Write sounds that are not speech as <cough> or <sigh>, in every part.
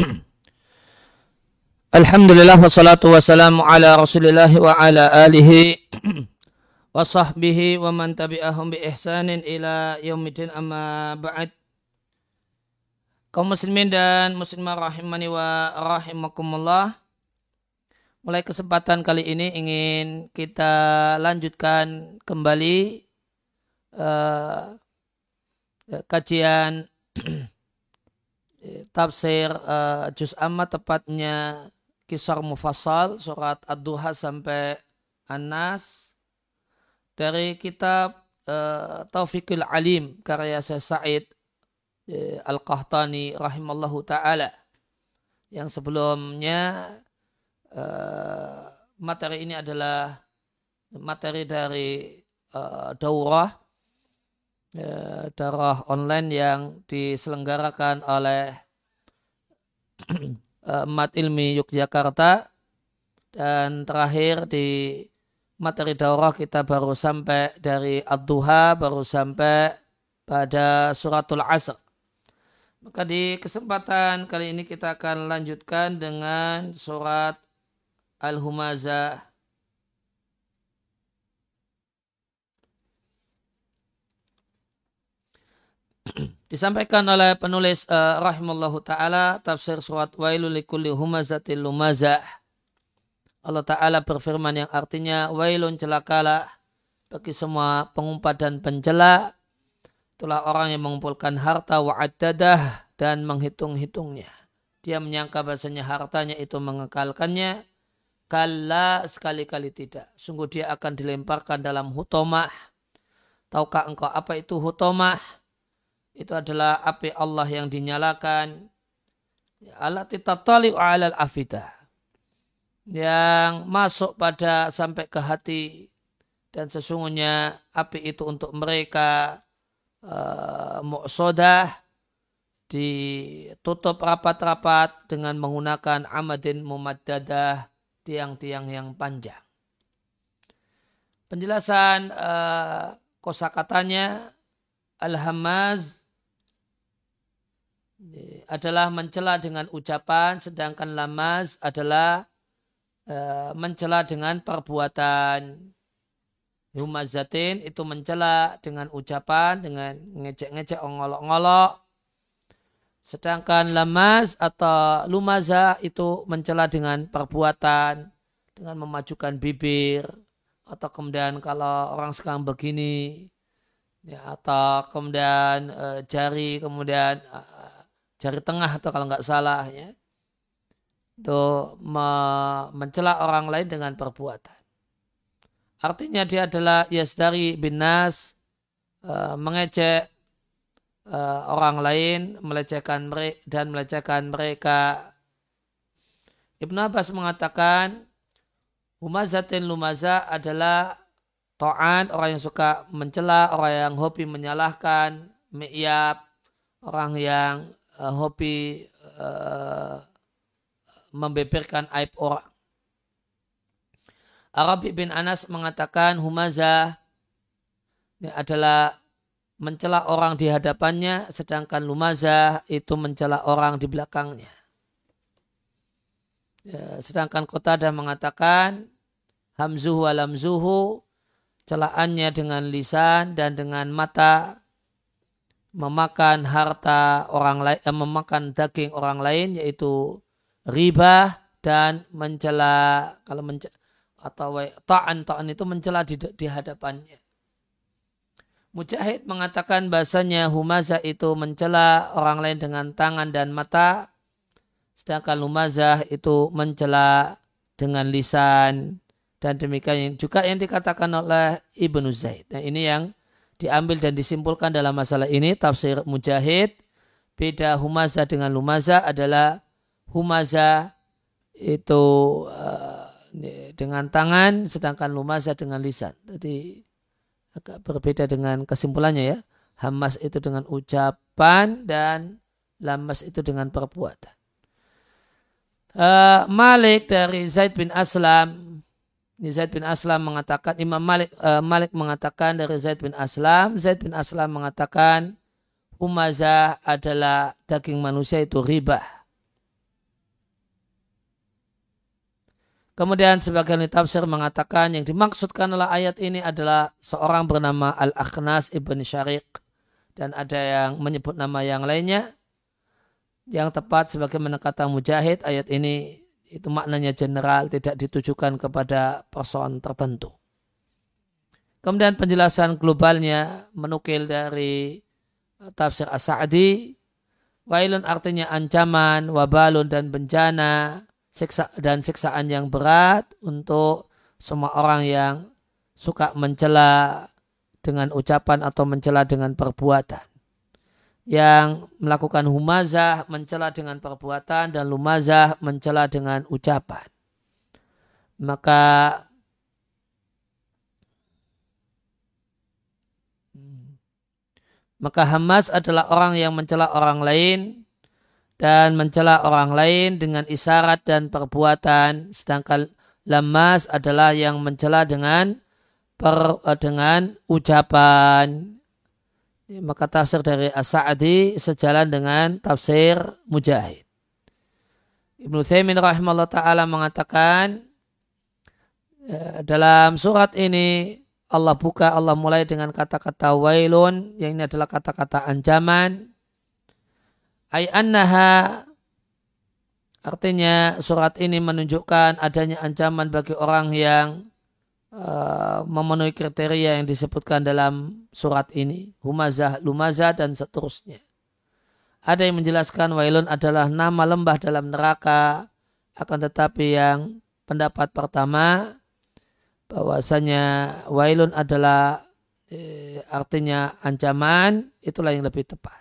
<clears throat> Alhamdulillah wassalatu wassalamu ala rasulillah wa ala alihi <clears throat> wa sahbihi wa man tabi'ahum bi ihsanin ila yaumidin amma ba'd. Kaum muslimin dan muslimah rahimani wa rahimakumullah. Mulai kesempatan kali ini ingin kita lanjutkan kembali uh, kajian <clears throat> tafsir uh, juz amma tepatnya kisar mufassal surat ad-duha sampai Anas dari kitab uh, Taufikul Alim karya Syekh Said uh, Al-Qahtani rahimallahu taala. Yang sebelumnya uh, materi ini adalah materi dari uh, daurah uh, darah online yang diselenggarakan oleh <clears throat> Mat Ilmi Yogyakarta dan terakhir di materi daurah kita baru sampai dari Ad-Duha baru sampai pada suratul Asr. Maka di kesempatan kali ini kita akan lanjutkan dengan surat Al-Humazah disampaikan oleh penulis uh, rahimallahu taala tafsir surat wailul likulli humazatil lumazah. Allah taala berfirman yang artinya wailun celakalah bagi semua pengumpat dan pencela itulah orang yang mengumpulkan harta wa dan menghitung-hitungnya. Dia menyangka bahasanya hartanya itu mengekalkannya. Kala sekali-kali tidak. Sungguh dia akan dilemparkan dalam hutomah. Tahukah engkau apa itu hutomah? Itu adalah api Allah yang dinyalakan. Alat titatali alal afidah yang masuk pada sampai ke hati. Dan sesungguhnya api itu untuk mereka uh, muqsodah ditutup rapat-rapat dengan menggunakan amadin mumaddadah tiang-tiang yang panjang. Penjelasan uh, kosakatanya al-hamaz adalah mencela dengan ucapan, sedangkan lamaz adalah uh, mencela dengan perbuatan. Humazatin itu mencela dengan ucapan, dengan ngecek-ngecek, ngolok-ngolok. Sedangkan lamaz atau lumaza itu mencela dengan perbuatan, dengan memajukan bibir, atau kemudian kalau orang sekarang begini, ya, atau kemudian e, jari, kemudian jari tengah atau kalau nggak salah ya itu me mencela orang lain dengan perbuatan. Artinya dia adalah yasdari bin nas uh, mengecek uh, orang lain, melecehkan mereka dan melecehkan mereka. Ibnu Abbas mengatakan Humazatin lumaza adalah to'an, orang yang suka mencela, orang yang hobi menyalahkan, mi'yab, orang yang uh, hobi uh, membeberkan aib orang. Arabi bin Anas mengatakan Humaza ini adalah mencela orang di hadapannya, sedangkan Lumaza itu mencela orang di belakangnya. Ya, sedangkan Qatada mengatakan Hamzuhu alamzuhu celaannya dengan lisan dan dengan mata memakan harta orang lain, eh, memakan daging orang lain yaitu riba dan mencela kalau mencela, atau ta'an ta'an itu mencela di, di hadapannya. Mujahid mengatakan bahasanya humazah itu mencela orang lain dengan tangan dan mata, sedangkan lumazah itu mencela dengan lisan dan demikian juga yang dikatakan oleh Ibnu Zaid. Nah ini yang diambil dan disimpulkan dalam masalah ini tafsir mujahid beda humaza dengan lumaza adalah humaza itu uh, dengan tangan sedangkan lumaza dengan lisan. Jadi agak berbeda dengan kesimpulannya ya. Hamas itu dengan ucapan dan lamas itu dengan perbuatan. Uh, Malik dari Zaid bin Aslam ini Zaid bin Aslam mengatakan, Imam Malik, uh, Malik mengatakan dari Zaid bin Aslam, Zaid bin Aslam mengatakan, Umazah adalah daging manusia itu riba. Kemudian sebagian tafsir mengatakan yang dimaksudkan oleh ayat ini adalah seorang bernama Al-Aknas Ibn Syariq. Dan ada yang menyebut nama yang lainnya. Yang tepat sebagai menekata Mujahid ayat ini itu maknanya general tidak ditujukan kepada person tertentu. Kemudian penjelasan globalnya menukil dari tafsir As-Sa'di. Wailun artinya ancaman, wabalun dan bencana siksa dan siksaan yang berat untuk semua orang yang suka mencela dengan ucapan atau mencela dengan perbuatan. Yang melakukan humazah mencela dengan perbuatan dan lumazah mencela dengan ucapan. Maka maka Hamas adalah orang yang mencela orang lain dan mencela orang lain dengan isyarat dan perbuatan sedangkan lemas adalah yang mencela dengan per, eh, dengan ucapan maka tafsir dari As-Sa'di sejalan dengan tafsir Mujahid. Ibnu Thaymin rahimahullah ta'ala mengatakan ya, dalam surat ini Allah buka, Allah mulai dengan kata-kata wailun, yang ini adalah kata-kata ancaman, ay annaha artinya surat ini menunjukkan adanya ancaman bagi orang yang uh, memenuhi kriteria yang disebutkan dalam surat ini humazah lumazah dan seterusnya ada yang menjelaskan wailun adalah nama lembah dalam neraka akan tetapi yang pendapat pertama bahwasanya wailun adalah eh, artinya ancaman itulah yang lebih tepat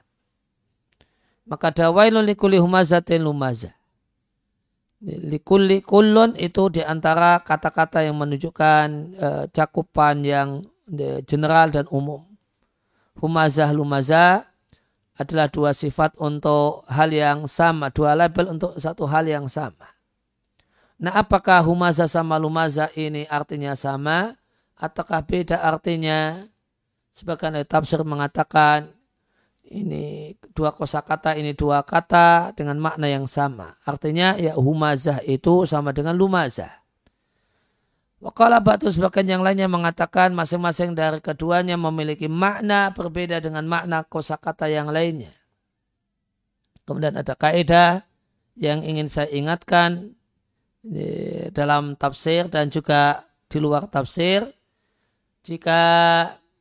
maka dawailun likuli humazatin lumaza. Likuli kulun itu di antara kata-kata yang menunjukkan uh, cakupan yang general dan umum. Humazah lumaza adalah dua sifat untuk hal yang sama, dua label untuk satu hal yang sama. Nah apakah humazah sama lumaza ini artinya sama ataukah beda artinya? Sebagian tafsir mengatakan ini dua kosakata ini dua kata dengan makna yang sama. Artinya ya humazah itu sama dengan lumazah. Wakala batu sebagian yang lainnya mengatakan masing-masing dari keduanya memiliki makna berbeda dengan makna kosakata yang lainnya. Kemudian ada kaidah yang ingin saya ingatkan dalam tafsir dan juga di luar tafsir. Jika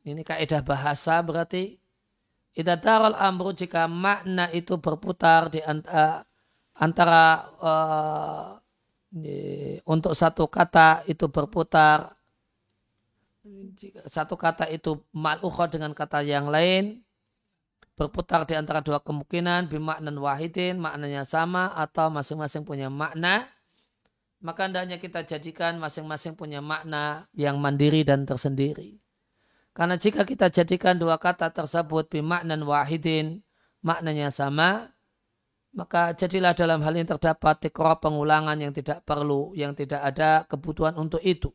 ini kaidah bahasa berarti Ida daral amru jika makna itu berputar di antara, uh, untuk satu kata itu berputar satu kata itu malukho dengan kata yang lain berputar di antara dua kemungkinan bimaknan wahidin maknanya sama atau masing-masing punya makna maka hendaknya kita jadikan masing-masing punya makna yang mandiri dan tersendiri. Karena jika kita jadikan dua kata tersebut bimaknan wahidin, maknanya sama, maka jadilah dalam hal ini terdapat tikra pengulangan yang tidak perlu, yang tidak ada kebutuhan untuk itu.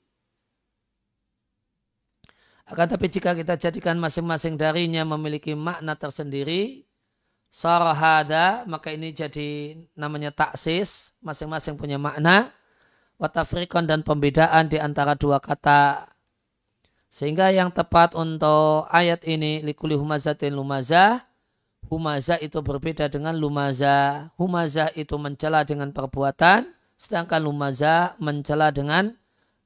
Akan tapi jika kita jadikan masing-masing darinya memiliki makna tersendiri, sarahada, maka ini jadi namanya taksis, masing-masing punya makna, watafrikon dan pembedaan di antara dua kata sehingga yang tepat untuk ayat ini likuli humazatin lumazah. Humazah itu berbeda dengan lumazah. Humazah itu mencela dengan perbuatan. Sedangkan lumazah mencela dengan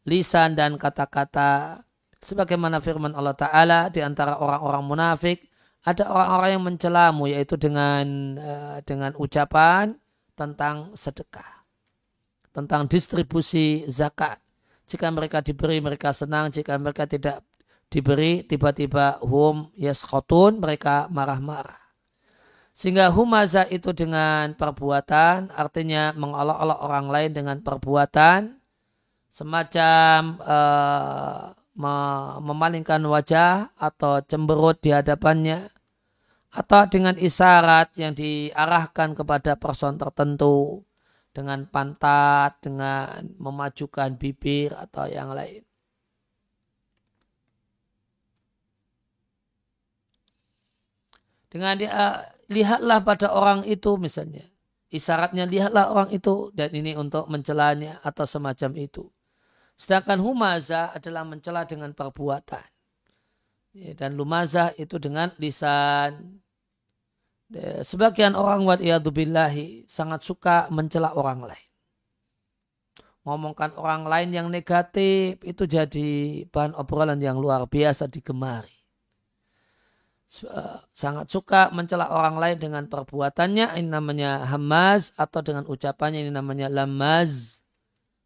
lisan dan kata-kata. Sebagaimana firman Allah Ta'ala di antara orang-orang munafik. Ada orang-orang yang mencelamu yaitu dengan uh, dengan ucapan tentang sedekah. Tentang distribusi zakat jika mereka diberi mereka senang, jika mereka tidak diberi tiba-tiba hum yaskotun mereka marah-marah. Sehingga humaza itu dengan perbuatan artinya mengolok-olok orang lain dengan perbuatan semacam uh, memalingkan wajah atau cemberut di hadapannya atau dengan isyarat yang diarahkan kepada person tertentu dengan pantat, dengan memajukan bibir atau yang lain. Dengan dia, lihatlah pada orang itu misalnya. isyaratnya lihatlah orang itu dan ini untuk mencelanya atau semacam itu. Sedangkan humaza adalah mencela dengan perbuatan. Ya, dan lumaza itu dengan lisan. Sebagian orang billahi sangat suka mencela orang lain. Ngomongkan orang lain yang negatif itu jadi bahan obrolan yang luar biasa digemari. Eh, sangat suka mencela orang lain dengan perbuatannya ini namanya hamaz atau dengan ucapannya ini namanya lamaz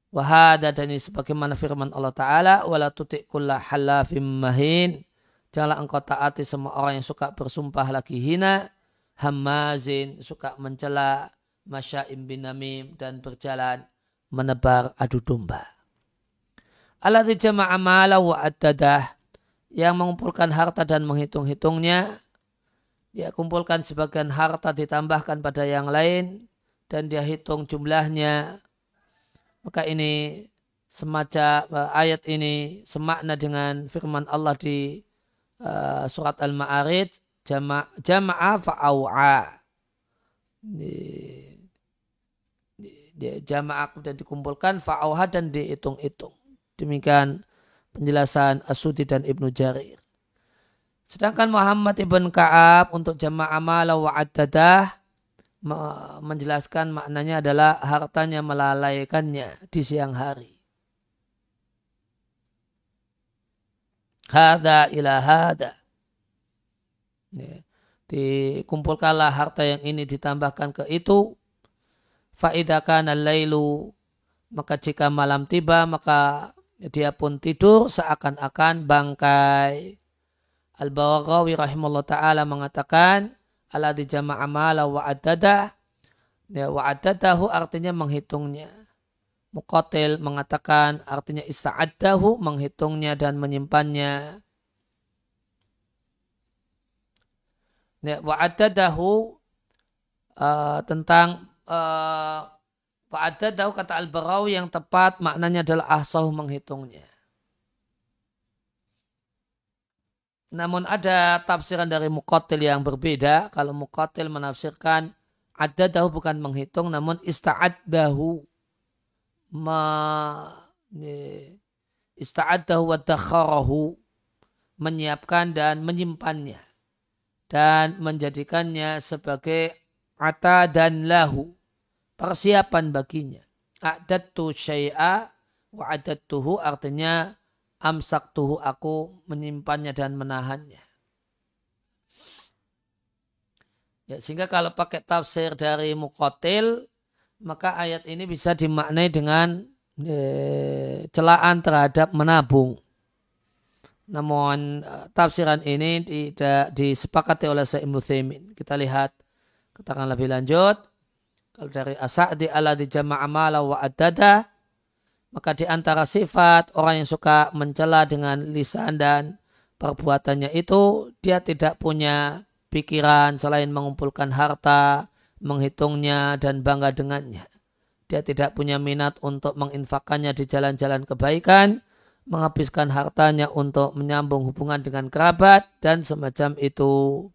wahada dan ini sebagaimana firman Allah Ta'ala wala tutik kulla halafim mahin janganlah engkau taati semua orang yang suka bersumpah lagi hina hamazin suka mencela masyaim bin namim dan berjalan menebar adu domba Alladhi jama'a mala wa addadah yang mengumpulkan harta dan menghitung-hitungnya, dia kumpulkan sebagian harta ditambahkan pada yang lain dan dia hitung jumlahnya. Maka ini semacam eh, ayat ini semakna dengan firman Allah di uh, surat Al-Ma'arij jama'a jama fa'au'a. Jama'a dan dikumpulkan fa'auha dan dihitung-hitung. Demikian penjelasan Asudi dan Ibnu Jarir. Sedangkan Muhammad ibn Ka'ab untuk jamaah amala wa addadah menjelaskan maknanya adalah hartanya melalaikannya di siang hari. Hada ila hada. Ya. Dikumpulkanlah harta yang ini ditambahkan ke itu. Fa'idakan al-lailu. Maka jika malam tiba maka dia pun tidur seakan-akan bangkai. Al-Baghawi rahimahullah ta'ala mengatakan, ala di jama'a mala wa adadah. Ya, wa adadahu artinya menghitungnya. Muqatil mengatakan artinya ista'addahu, menghitungnya dan menyimpannya. Ya, wa adadahu uh, tentang uh, Fa'adda tahu kata Al-Barawi yang tepat maknanya adalah ahsahu menghitungnya. Namun ada tafsiran dari Muqatil yang berbeda. Kalau Muqatil menafsirkan dahu bukan menghitung namun ista'addahu. Ma, ista'addahu wa. Menyiapkan dan menyimpannya. Dan menjadikannya sebagai ata dan lahu persiapan baginya. A'dattu syai'a wa adattuhu artinya amsak tuhu aku menyimpannya dan menahannya. Ya, sehingga kalau pakai tafsir dari mukotil, maka ayat ini bisa dimaknai dengan eh, celaan terhadap menabung. Namun eh, tafsiran ini tidak disepakati oleh Sa'im Kita lihat katakan lebih lanjut. Kalau dari asa'di ala di jama'amala wa adada, maka di antara sifat orang yang suka mencela dengan lisan dan perbuatannya itu, dia tidak punya pikiran selain mengumpulkan harta, menghitungnya dan bangga dengannya. Dia tidak punya minat untuk menginfakannya di jalan-jalan kebaikan, menghabiskan hartanya untuk menyambung hubungan dengan kerabat dan semacam itu.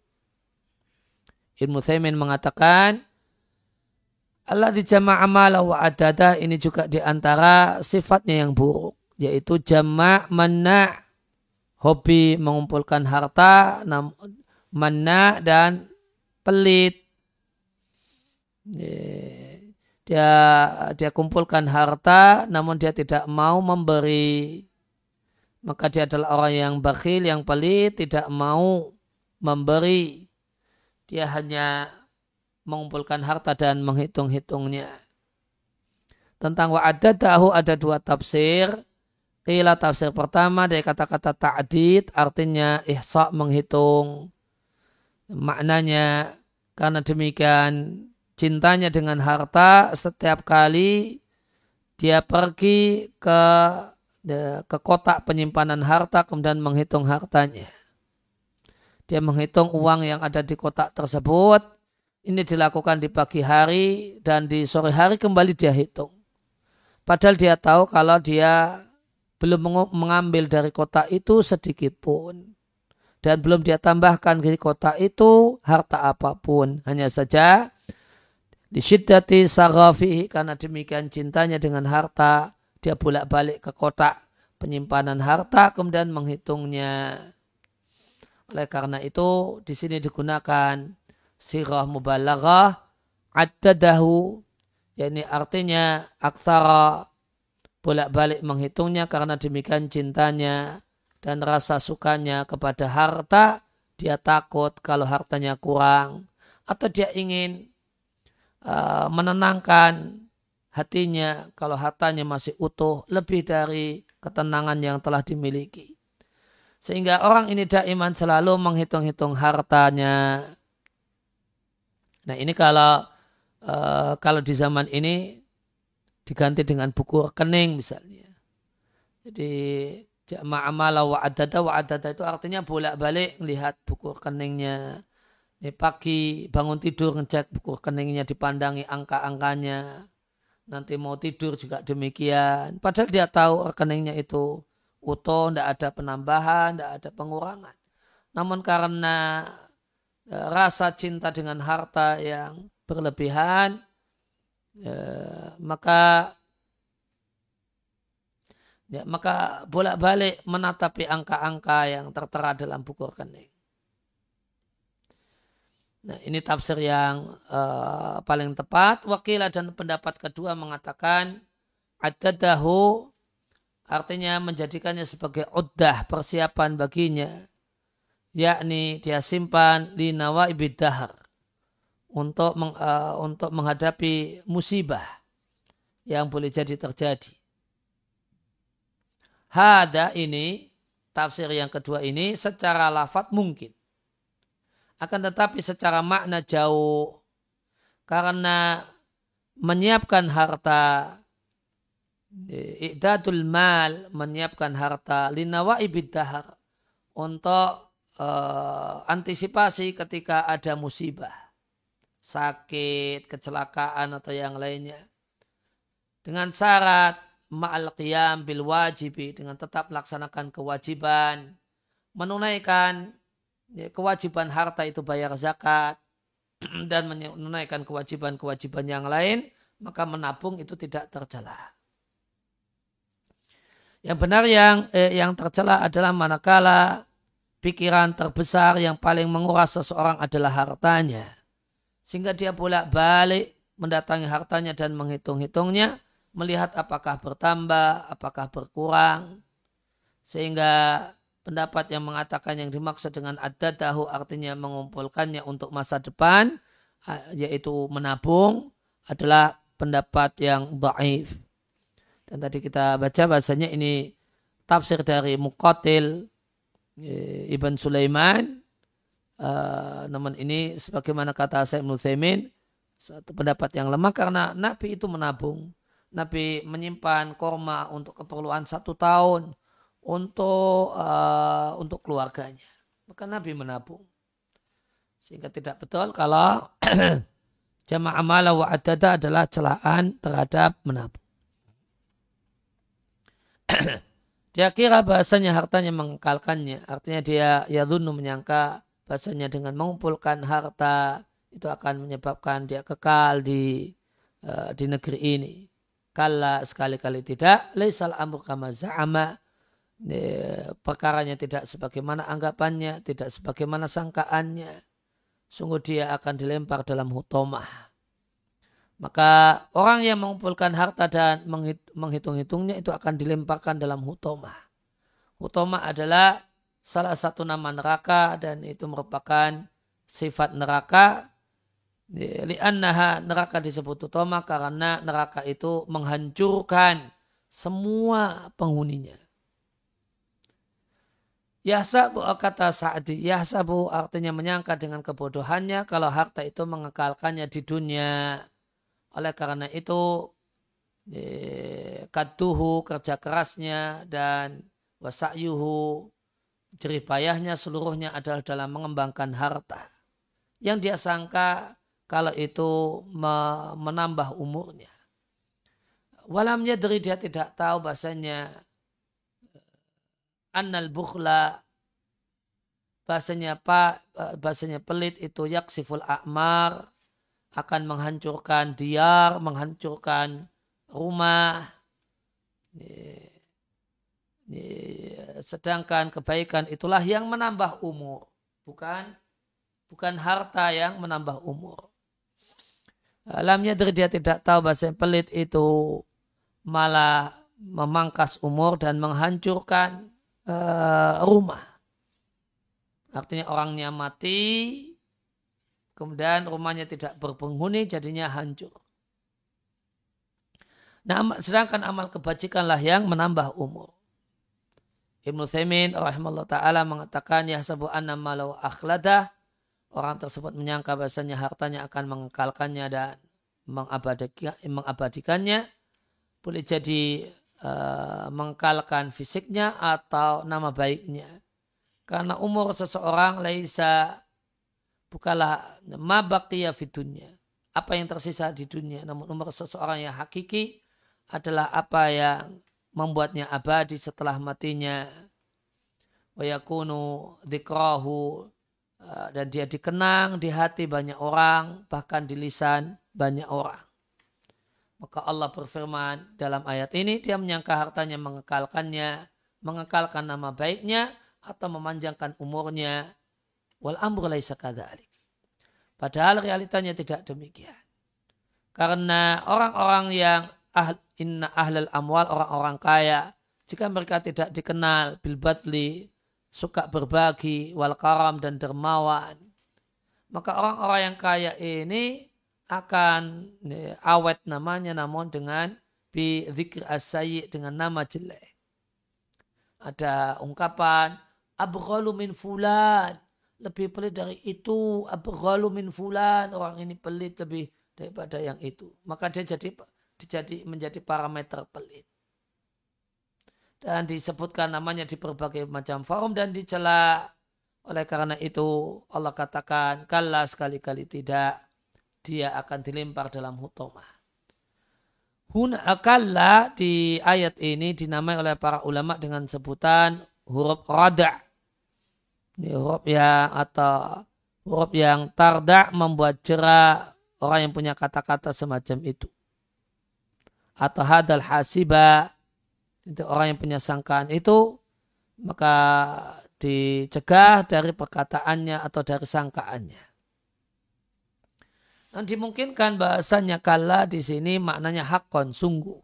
Ibnu Thaymin mengatakan, Allah di jama' amala wa adada ini juga di antara sifatnya yang buruk. Yaitu jama' mana hobi mengumpulkan harta, mana dan pelit. Dia dia kumpulkan harta namun dia tidak mau memberi. Maka dia adalah orang yang bakhil, yang pelit, tidak mau memberi. Dia hanya mengumpulkan harta dan menghitung-hitungnya. Tentang wa'adadahu ada dua tafsir. Ila tafsir pertama dari kata-kata ta'did artinya ihsa menghitung. Maknanya karena demikian cintanya dengan harta setiap kali dia pergi ke ke kotak penyimpanan harta kemudian menghitung hartanya. Dia menghitung uang yang ada di kotak tersebut ini dilakukan di pagi hari dan di sore hari kembali dia hitung. Padahal dia tahu kalau dia belum mengambil dari kota itu sedikit pun. Dan belum dia tambahkan di kota itu harta apa pun. Hanya saja Di syiddati sarafihi karena demikian cintanya dengan harta, dia bolak-balik ke kotak penyimpanan harta kemudian menghitungnya. Oleh karena itu di sini digunakan sirah mubalaghah addadahu yakni artinya aksara bolak-balik menghitungnya karena demikian cintanya dan rasa sukanya kepada harta dia takut kalau hartanya kurang atau dia ingin uh, menenangkan hatinya kalau hartanya masih utuh lebih dari ketenangan yang telah dimiliki. Sehingga orang ini daiman selalu menghitung-hitung hartanya. Nah ini kalau uh, kalau di zaman ini diganti dengan buku rekening misalnya. Jadi ma'amala wa adada wa adada itu artinya bolak-balik melihat buku rekeningnya. Ini pagi bangun tidur ngecek buku rekeningnya dipandangi angka-angkanya. Nanti mau tidur juga demikian. Padahal dia tahu rekeningnya itu utuh, tidak ada penambahan, tidak ada pengurangan. Namun karena e, rasa cinta dengan harta yang berlebihan, ya, maka ya, maka bolak-balik menatapi angka-angka yang tertera dalam buku rekening. Nah, ini tafsir yang uh, paling tepat. Wakilah dan pendapat kedua mengatakan adadahu artinya menjadikannya sebagai uddah persiapan baginya yakni dia simpan li nawaibid dahar untuk meng, uh, untuk menghadapi musibah yang boleh jadi terjadi. Hada ini tafsir yang kedua ini secara lafat mungkin akan tetapi secara makna jauh. Karena menyiapkan harta i'dadul mal menyiapkan harta linawa dahar untuk uh, antisipasi ketika ada musibah. Sakit, kecelakaan atau yang lainnya. Dengan syarat ma'al qiyam bil wajibi dengan tetap melaksanakan kewajiban. Menunaikan ya, kewajiban harta itu bayar zakat <clears throat> dan menunaikan kewajiban-kewajiban yang lain, maka menabung itu tidak tercela. Yang benar yang eh, yang tercela adalah manakala pikiran terbesar yang paling menguras seseorang adalah hartanya. Sehingga dia bolak-balik mendatangi hartanya dan menghitung-hitungnya, melihat apakah bertambah, apakah berkurang. Sehingga pendapat yang mengatakan yang dimaksud dengan adadahu artinya mengumpulkannya untuk masa depan yaitu menabung adalah pendapat yang baif. Dan tadi kita baca bahasanya ini tafsir dari Muqatil e, Ibn Sulaiman. Uh, namun ini sebagaimana kata Syekh Nusaimin satu pendapat yang lemah karena Nabi itu menabung. Nabi menyimpan korma untuk keperluan satu tahun untuk uh, untuk keluarganya. Maka Nabi menabung. Sehingga tidak betul kalau <clears throat> jamaah amala wa adada adalah celaan terhadap menabung. <clears throat> dia kira bahasanya hartanya mengekalkannya. Artinya dia ya dunu menyangka bahasanya dengan mengumpulkan harta itu akan menyebabkan dia kekal di uh, di negeri ini. Kala sekali-kali tidak. Laisal amur kama za'ama perkaranya tidak sebagaimana anggapannya, tidak sebagaimana sangkaannya, sungguh dia akan dilempar dalam hutomah. Maka orang yang mengumpulkan harta dan menghitung-hitungnya itu akan dilemparkan dalam hutomah. Hutomah adalah salah satu nama neraka dan itu merupakan sifat neraka. Liannaha neraka disebut hutomah karena neraka itu menghancurkan semua penghuninya Yahsabu kata Sa'di, Yahsabu artinya menyangka dengan kebodohannya kalau harta itu mengekalkannya di dunia. Oleh karena itu, kaduhu kerja kerasnya dan wasakyuhu jerih payahnya seluruhnya adalah dalam mengembangkan harta. Yang dia sangka kalau itu menambah umurnya. Walamnya dari dia tidak tahu bahasanya annal bukhla bahasanya pak bahasanya pelit itu yaksiful akmar akan menghancurkan diar, menghancurkan rumah. Sedangkan kebaikan itulah yang menambah umur, bukan bukan harta yang menambah umur. Alamnya dia tidak tahu bahasa pelit itu malah memangkas umur dan menghancurkan uh, rumah. Artinya orangnya mati, kemudian rumahnya tidak berpenghuni, jadinya hancur. Nah, sedangkan amal kebajikanlah yang menambah umur. Ibnu Thaimin rahimahullah ta'ala mengatakan ya sabu anna malau akhladah orang tersebut menyangka bahasanya hartanya akan mengekalkannya dan mengabadikannya boleh jadi uh, mengkalkan fisiknya atau nama baiknya karena umur seseorang laisa bukanlah mabaqiya fitunya. Apa yang tersisa di dunia. Namun umur seseorang yang hakiki adalah apa yang membuatnya abadi setelah matinya. Wayakunu dikrahu eh, dan dia dikenang di hati banyak orang, bahkan di lisan banyak orang. Maka Allah berfirman dalam ayat ini, dia menyangka hartanya mengekalkannya, mengekalkan nama baiknya, atau memanjangkan umurnya wal amru laisa. Padahal realitanya tidak demikian. Karena orang-orang yang ah, inna ahlal amwal orang-orang kaya jika mereka tidak dikenal bil badli suka berbagi wal karam dan dermawan maka orang-orang yang kaya ini akan ya, awet namanya namun dengan bi zikr dengan nama jelek. Ada ungkapan abghalu min fulan. Lebih pelit dari itu abghalu min fulan. Orang ini pelit lebih daripada yang itu. Maka dia jadi dijadi menjadi parameter pelit. Dan disebutkan namanya di berbagai macam forum dan dicela oleh karena itu Allah katakan kalla sekali-kali tidak dia akan dilempar dalam hutomah Huna akalla di ayat ini dinamai oleh para ulama dengan sebutan huruf rada ini huruf yang atau huruf yang tarda membuat jerah orang yang punya kata-kata semacam itu. Atau hadal hasiba itu orang yang punya sangkaan itu maka dicegah dari perkataannya atau dari sangkaannya. Dan dimungkinkan bahasanya kala di sini maknanya hakon sungguh.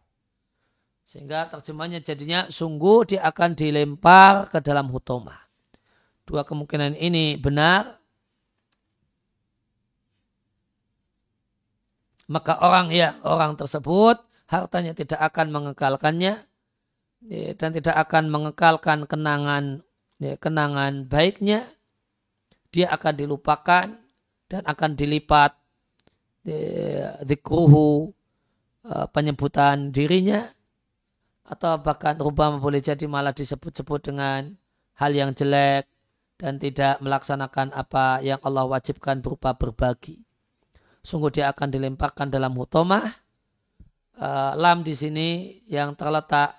Sehingga terjemahnya jadinya sungguh dia akan dilempar ke dalam hutomah. Dua kemungkinan ini benar, maka orang ya orang tersebut hartanya tidak akan mengekalkannya ya, dan tidak akan mengekalkan kenangan ya, kenangan baiknya. Dia akan dilupakan dan akan dilipat dikruhu uh, penyebutan dirinya atau bahkan rubah boleh jadi malah disebut-sebut dengan hal yang jelek dan tidak melaksanakan apa yang Allah wajibkan berupa berbagi. Sungguh dia akan dilemparkan dalam hutomah. Uh, lam di sini yang terletak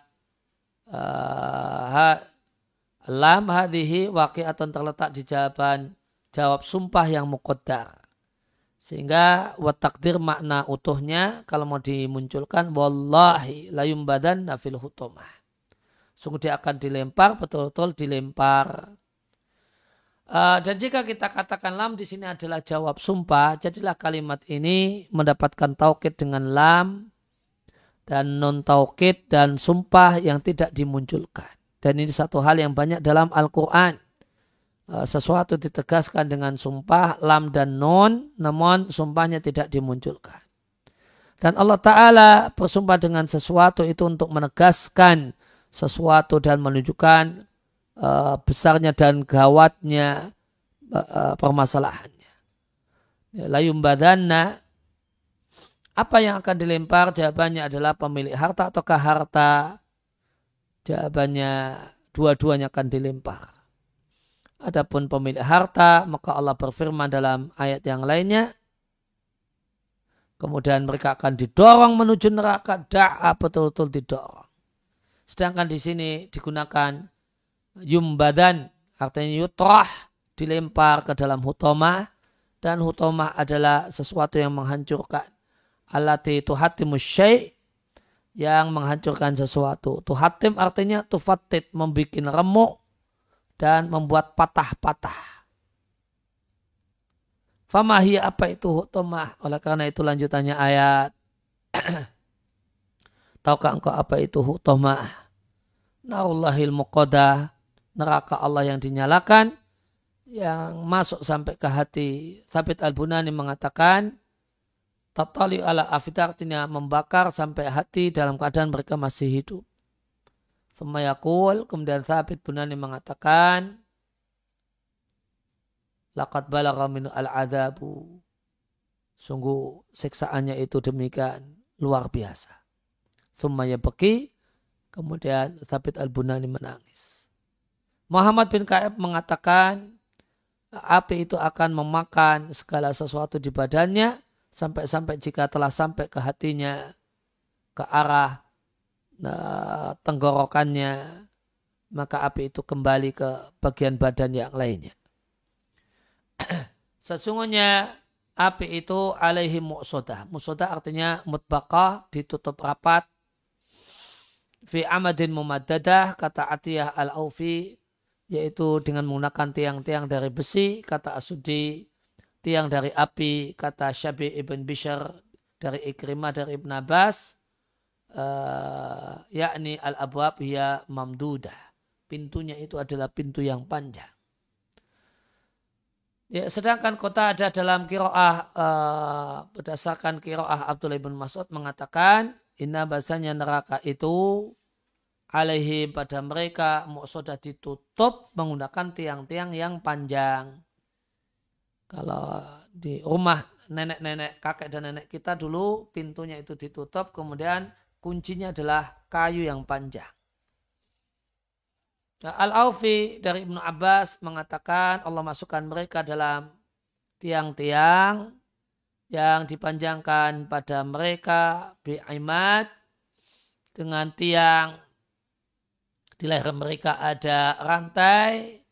uh, ha, lam waqi'atun terletak di jawaban jawab sumpah yang muqaddar. Sehingga watakdir makna utuhnya kalau mau dimunculkan wallahi layum badan nafil hutomah. Sungguh dia akan dilempar betul-betul dilempar Uh, dan jika kita katakan lam di sini adalah jawab sumpah, jadilah kalimat ini mendapatkan taukid dengan lam dan non taukid dan sumpah yang tidak dimunculkan. Dan ini satu hal yang banyak dalam Al-Quran. Uh, sesuatu ditegaskan dengan sumpah lam dan non, namun sumpahnya tidak dimunculkan. Dan Allah Ta'ala bersumpah dengan sesuatu itu untuk menegaskan sesuatu dan menunjukkan uh, besarnya dan gawatnya uh, permasalahannya. Ya, layum badanna apa yang akan dilempar? Jawabannya adalah pemilik harta ataukah harta? Jawabannya dua-duanya akan dilempar. Adapun pemilik harta, maka Allah berfirman dalam ayat yang lainnya, kemudian mereka akan didorong menuju neraka, da'a betul-betul didorong. Sedangkan di sini digunakan yumbadan artinya yutrah dilempar ke dalam hutoma dan hutomah adalah sesuatu yang menghancurkan. Alati tuhatimu syai' yang menghancurkan sesuatu. Tuhatim artinya tufatit, membuat remuk dan membuat patah-patah. Famahi apa itu hutomah? Oleh karena itu lanjutannya ayat. <clears throat> Tahukah engkau apa itu hutomah? Narullahil muqadah. Neraka Allah yang dinyalakan yang masuk sampai ke hati. Sabit Al-Bunani mengatakan, Tatali ala afid artinya membakar sampai hati dalam keadaan mereka masih hidup. Semayakul, kemudian Sabit Bunani mengatakan, Laqad balagha min al-adabu. Sungguh siksaannya itu demikian luar biasa. Sumaya beki, kemudian Sabit Al-Bunani menangis. Muhammad bin Ka'ab mengatakan, api itu akan memakan segala sesuatu di badannya sampai-sampai jika telah sampai ke hatinya ke arah nah, tenggorokannya maka api itu kembali ke bagian badan yang lainnya. <clears throat> Sesungguhnya api itu alaihi mu'sodah. Mu'sodah artinya mutbaqah, ditutup rapat. Fi amadin mumaddadah, kata Atiyah al-Aufi, yaitu dengan menggunakan tiang-tiang dari besi kata Asudi tiang dari api kata Syabi ibn Bishr dari Ikrimah dari Ibn Abbas uh, yakni al-abwab ya mamdudah pintunya itu adalah pintu yang panjang Ya, sedangkan kota ada dalam kiroah uh, berdasarkan kiroah Abdullah bin Mas'ud mengatakan inna bahasanya neraka itu alaihi pada mereka sudah ditutup menggunakan tiang-tiang yang panjang. Kalau di rumah nenek-nenek, kakek dan nenek kita dulu pintunya itu ditutup, kemudian kuncinya adalah kayu yang panjang. Nah, Al-Aufi dari Ibnu Abbas mengatakan Allah masukkan mereka dalam tiang-tiang yang dipanjangkan pada mereka bi'imat dengan tiang di leher mereka ada rantai,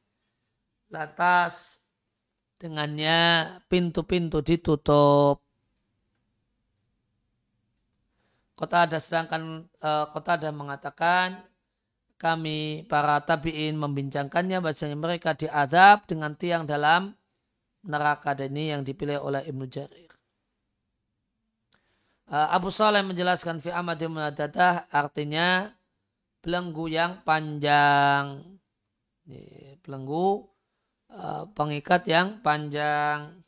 lantas dengannya pintu-pintu ditutup. Kota ada sedangkan uh, kota ada mengatakan kami para tabiin membincangkannya bahasanya mereka diadab dengan tiang dalam neraka dan ini yang dipilih oleh Ibnu Jarir. Uh, Abu Saleh menjelaskan fi amadi artinya belenggu yang panjang. Belenggu eh, pengikat yang panjang.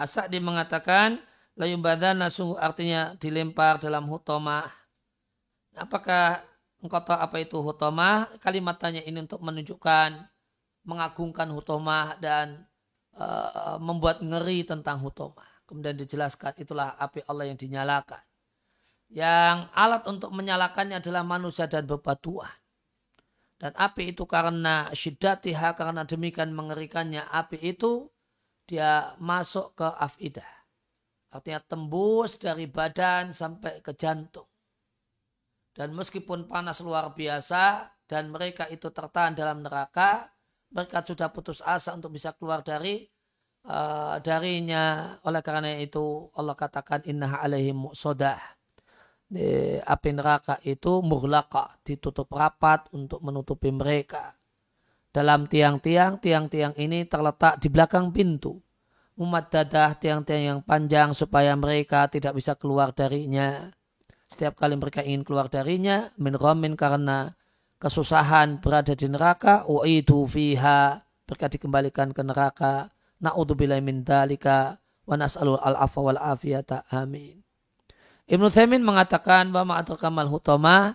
Asadi mengatakan layubadana sungguh artinya dilempar dalam hutomah. Apakah engkau tahu apa itu hutomah? Kalimat tanya ini untuk menunjukkan mengagungkan hutomah dan uh, membuat ngeri tentang hutoma. Kemudian dijelaskan itulah api Allah yang dinyalakan. Yang alat untuk menyalakannya adalah manusia dan bebatuan. Dan api itu karena syiddatiha, karena demikian mengerikannya api itu, dia masuk ke afidah. Artinya tembus dari badan sampai ke jantung. Dan meskipun panas luar biasa dan mereka itu tertahan dalam neraka, mereka sudah putus asa untuk bisa keluar dari uh, darinya. Oleh karena itu Allah katakan inna alaihim. Di api neraka itu mughlaqa, ditutup rapat untuk menutupi mereka. Dalam tiang-tiang, tiang-tiang ini terletak di belakang pintu. Umat dadah tiang-tiang yang panjang supaya mereka tidak bisa keluar darinya. Setiap kali mereka ingin keluar darinya, min karena kesusahan berada di neraka uidu fiha mereka dikembalikan ke neraka na'udzubillahi min dalika wa nas'alul al-afa wal afiyata amin Ibnu Thaimin mengatakan bahwa kamal hutama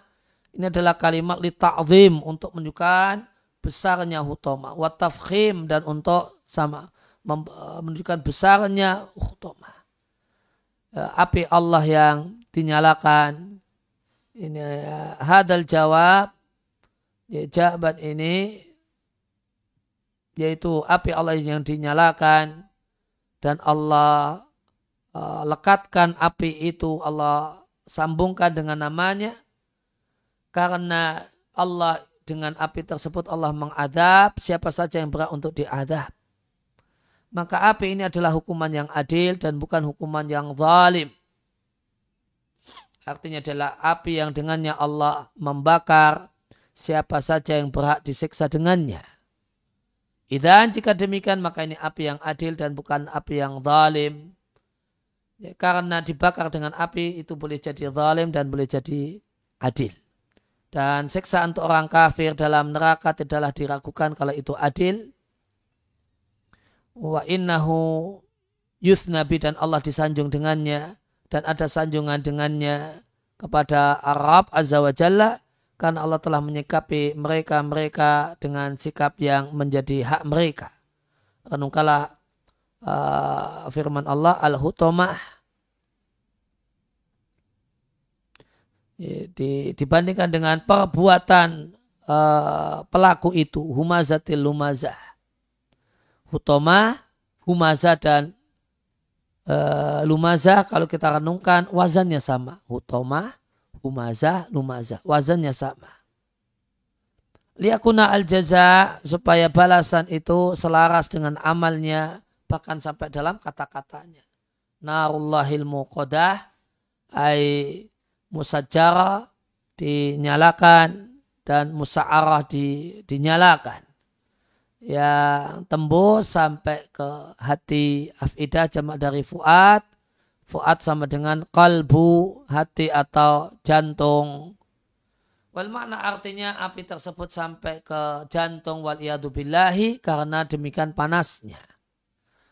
ini adalah kalimat li ta'zim untuk menunjukkan besarnya hutama. Wa tafkhim dan untuk sama menunjukkan besarnya hutama. Api Allah yang dinyalakan. Ini hadal jawab ya, jabat ini yaitu api Allah yang dinyalakan dan Allah uh, lekatkan api itu Allah sambungkan dengan namanya. Karena Allah dengan api tersebut Allah mengadab siapa saja yang berat untuk diadab. Maka api ini adalah hukuman yang adil dan bukan hukuman yang zalim. Artinya adalah api yang dengannya Allah membakar siapa saja yang berhak disiksa dengannya. Dan jika demikian maka ini api yang adil dan bukan api yang zalim. Ya, karena dibakar dengan api itu boleh jadi zalim dan boleh jadi adil. Dan siksa untuk orang kafir dalam neraka tidaklah diragukan kalau itu adil. Wa innahu nabi dan Allah disanjung dengannya dan ada sanjungan dengannya kepada Arab Azza wa Jalla karena Allah telah menyikapi mereka-mereka dengan sikap yang menjadi hak mereka. Renungkalah uh, firman Allah Al-Hutomah di, dibandingkan dengan perbuatan uh, pelaku itu humazatil lumazah hutoma humaza dan uh, lumazah kalau kita renungkan wazannya sama. Hutoma, humaza, lumazah. Wazannya sama. Liakuna al jaza supaya balasan itu selaras dengan amalnya bahkan sampai dalam kata-katanya. Narullahil muqadah ay musajara dinyalakan dan musa'arah di, dinyalakan yang tembus sampai ke hati afidah jamak dari fuad. Fuad sama dengan kalbu, hati atau jantung. Wal makna artinya api tersebut sampai ke jantung wal billahi karena demikian panasnya.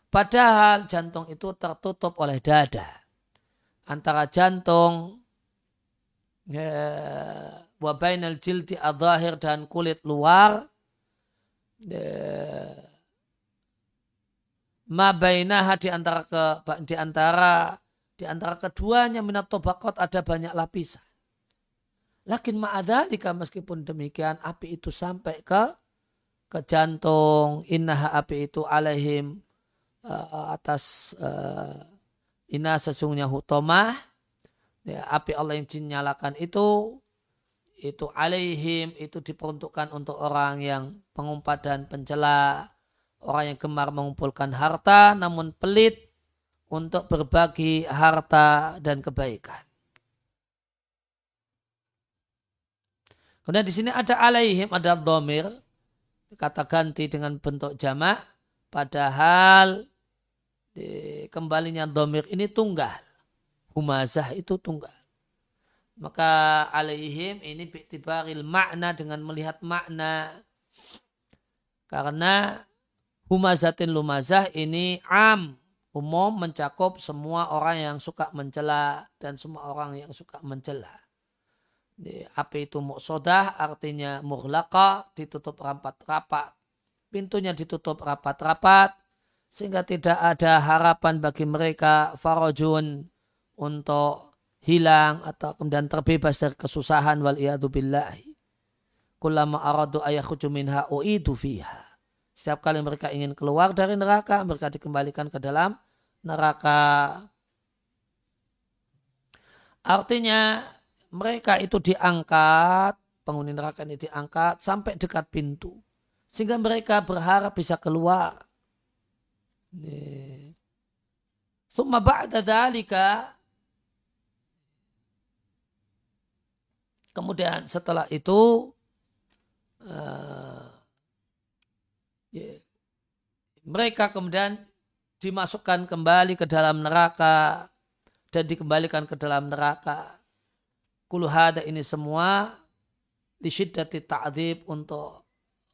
Padahal jantung itu tertutup oleh dada. Antara jantung ya, wabainal jildi adzahir dan kulit luar. Ma bainaha di antara ke di antara di antara keduanya minat tobakot ada banyak lapisan. Lakin ma'adhalika meskipun demikian api itu sampai ke ke jantung. Innaha api itu alaihim uh, atas uh, inna sesungguhnya hutomah ya, api Allah yang dinyalakan itu itu alaihim itu diperuntukkan untuk orang yang pengumpat dan pencela, orang yang gemar mengumpulkan harta namun pelit untuk berbagi harta dan kebaikan. Kemudian di sini ada alaihim, ada domir, kata ganti dengan bentuk jamak, padahal di, kembalinya domir ini tunggal. Humazah itu tunggal. Maka alaihim ini biktibaril makna dengan melihat makna. Karena humazatin lumazah ini am. Umum mencakup semua orang yang suka mencela dan semua orang yang suka mencela. Api itu muksodah artinya mughlaqa ditutup rapat-rapat. Pintunya ditutup rapat-rapat sehingga tidak ada harapan bagi mereka farajun untuk hilang atau kemudian terbebas dari kesusahan wal billahi. Kullama aradu ayakhruju minha uidu fiha. Setiap kali mereka ingin keluar dari neraka, mereka dikembalikan ke dalam neraka. Artinya mereka itu diangkat, penghuni neraka ini diangkat sampai dekat pintu. Sehingga mereka berharap bisa keluar. Summa ba'da dhalika Kemudian setelah itu uh, yeah, mereka kemudian dimasukkan kembali ke dalam neraka dan dikembalikan ke dalam neraka. Kuluhada ini semua disyiddati ta'adib untuk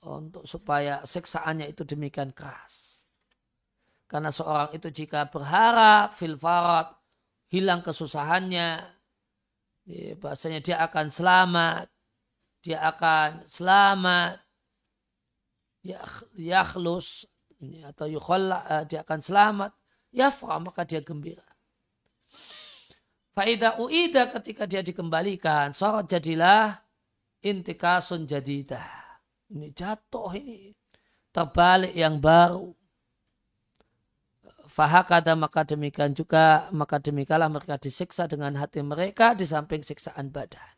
untuk supaya siksaannya itu demikian keras. Karena seorang itu jika berharap fil hilang kesusahannya, ya, bahasanya dia akan selamat, dia akan selamat, ya yakhlus atau yukhalla, eh, dia akan selamat, yafra maka dia gembira. Faidah uida ketika dia dikembalikan, sorot jadilah intikasun jadidah. Ini jatuh ini. Terbalik yang baru. Fahakada maka demikian juga, maka demikalah mereka disiksa dengan hati mereka di samping siksaan badan.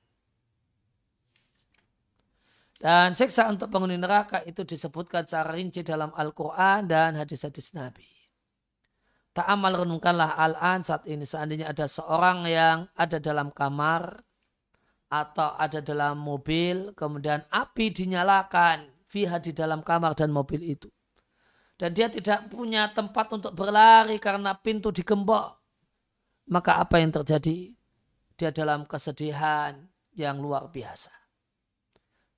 Dan siksa untuk penghuni neraka itu disebutkan secara rinci dalam Al-Quran dan hadis-hadis Nabi. Ta'amal renungkanlah al-an saat ini seandainya ada seorang yang ada dalam kamar atau ada dalam mobil kemudian api dinyalakan fiha di dalam kamar dan mobil itu. Dan dia tidak punya tempat untuk berlari karena pintu digembok. Maka apa yang terjadi? Dia dalam kesedihan yang luar biasa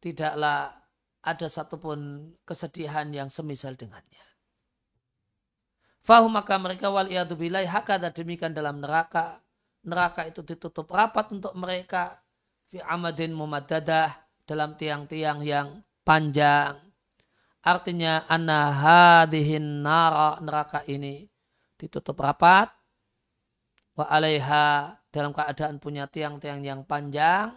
tidaklah ada satupun kesedihan yang semisal dengannya. Fahum maka mereka wal bilai hakada demikian dalam neraka. Neraka itu ditutup rapat untuk mereka. Fi amadin mumadadah dalam tiang-tiang yang panjang. Artinya anna hadihin nara neraka ini ditutup rapat. Wa alaiha dalam keadaan punya tiang-tiang yang panjang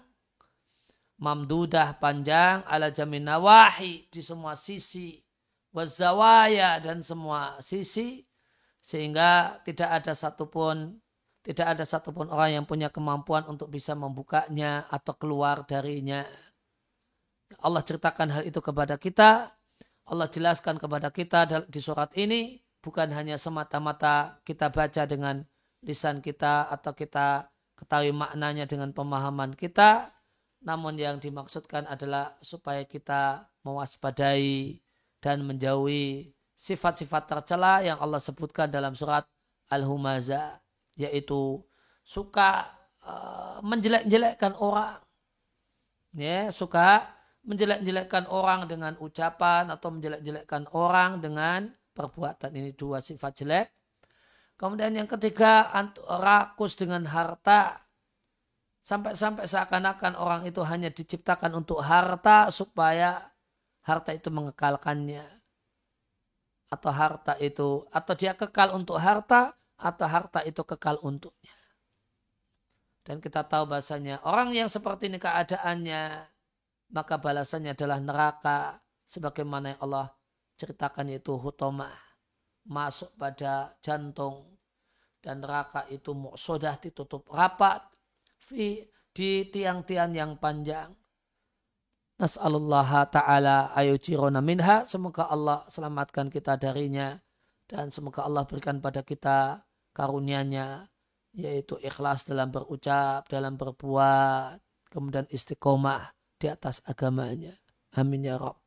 mamdudah panjang ala jamin nawahi di semua sisi wazawaya dan semua sisi sehingga tidak ada satupun tidak ada satupun orang yang punya kemampuan untuk bisa membukanya atau keluar darinya. Allah ceritakan hal itu kepada kita. Allah jelaskan kepada kita di surat ini bukan hanya semata-mata kita baca dengan lisan kita atau kita ketahui maknanya dengan pemahaman kita, namun yang dimaksudkan adalah supaya kita mewaspadai dan menjauhi sifat-sifat tercela yang Allah sebutkan dalam surat Al-Humaza yaitu suka uh, menjelek-jelekkan orang. Ya suka menjelek-jelekkan orang dengan ucapan atau menjelek-jelekkan orang dengan perbuatan ini dua sifat jelek kemudian yang ketiga rakus dengan harta Sampai-sampai seakan-akan orang itu hanya diciptakan untuk harta supaya harta itu mengekalkannya. Atau harta itu, atau dia kekal untuk harta, atau harta itu kekal untuknya. Dan kita tahu bahasanya orang yang seperti ini keadaannya, maka balasannya adalah neraka. Sebagaimana yang Allah ceritakan yaitu hutomah. Masuk pada jantung. Dan neraka itu muqsodah ditutup rapat di tiang-tiang yang panjang. Nas'alullah ta'ala ayujirona minha. Semoga Allah selamatkan kita darinya. Dan semoga Allah berikan pada kita karunianya. Yaitu ikhlas dalam berucap, dalam berbuat. Kemudian istiqomah di atas agamanya. Amin ya Rabb.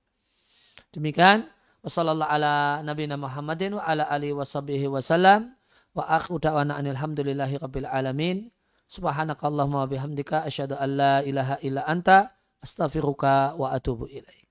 Demikian. Wassalamualaikum ala nabina Muhammadin wa ala alihi wa wasallam. Wa akhu da'wana anilhamdulillahi rabbil alamin. Subhanakallahumma bihamdika asyhadu an la ilaha illa anta astaghfiruka wa atubu ilaik.